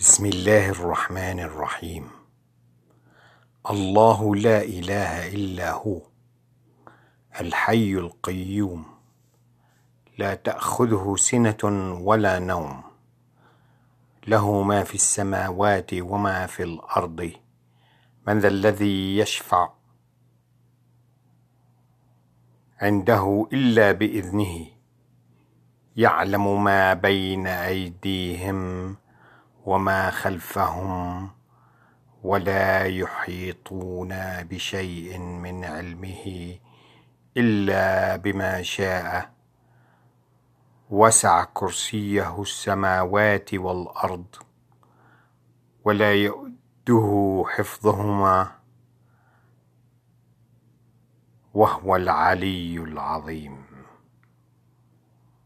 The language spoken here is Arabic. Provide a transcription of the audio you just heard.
بسم الله الرحمن الرحيم. الله لا إله إلا هو الحي القيوم. لا تأخذه سنة ولا نوم. له ما في السماوات وما في الأرض. من ذا الذي يشفع عنده إلا بإذنه؟ يعلم ما بين أيديهم. وما خلفهم ولا يحيطون بشيء من علمه إلا بما شاء. وسع كرسيه السماوات والأرض ولا يؤده حفظهما. وهو العلي العظيم.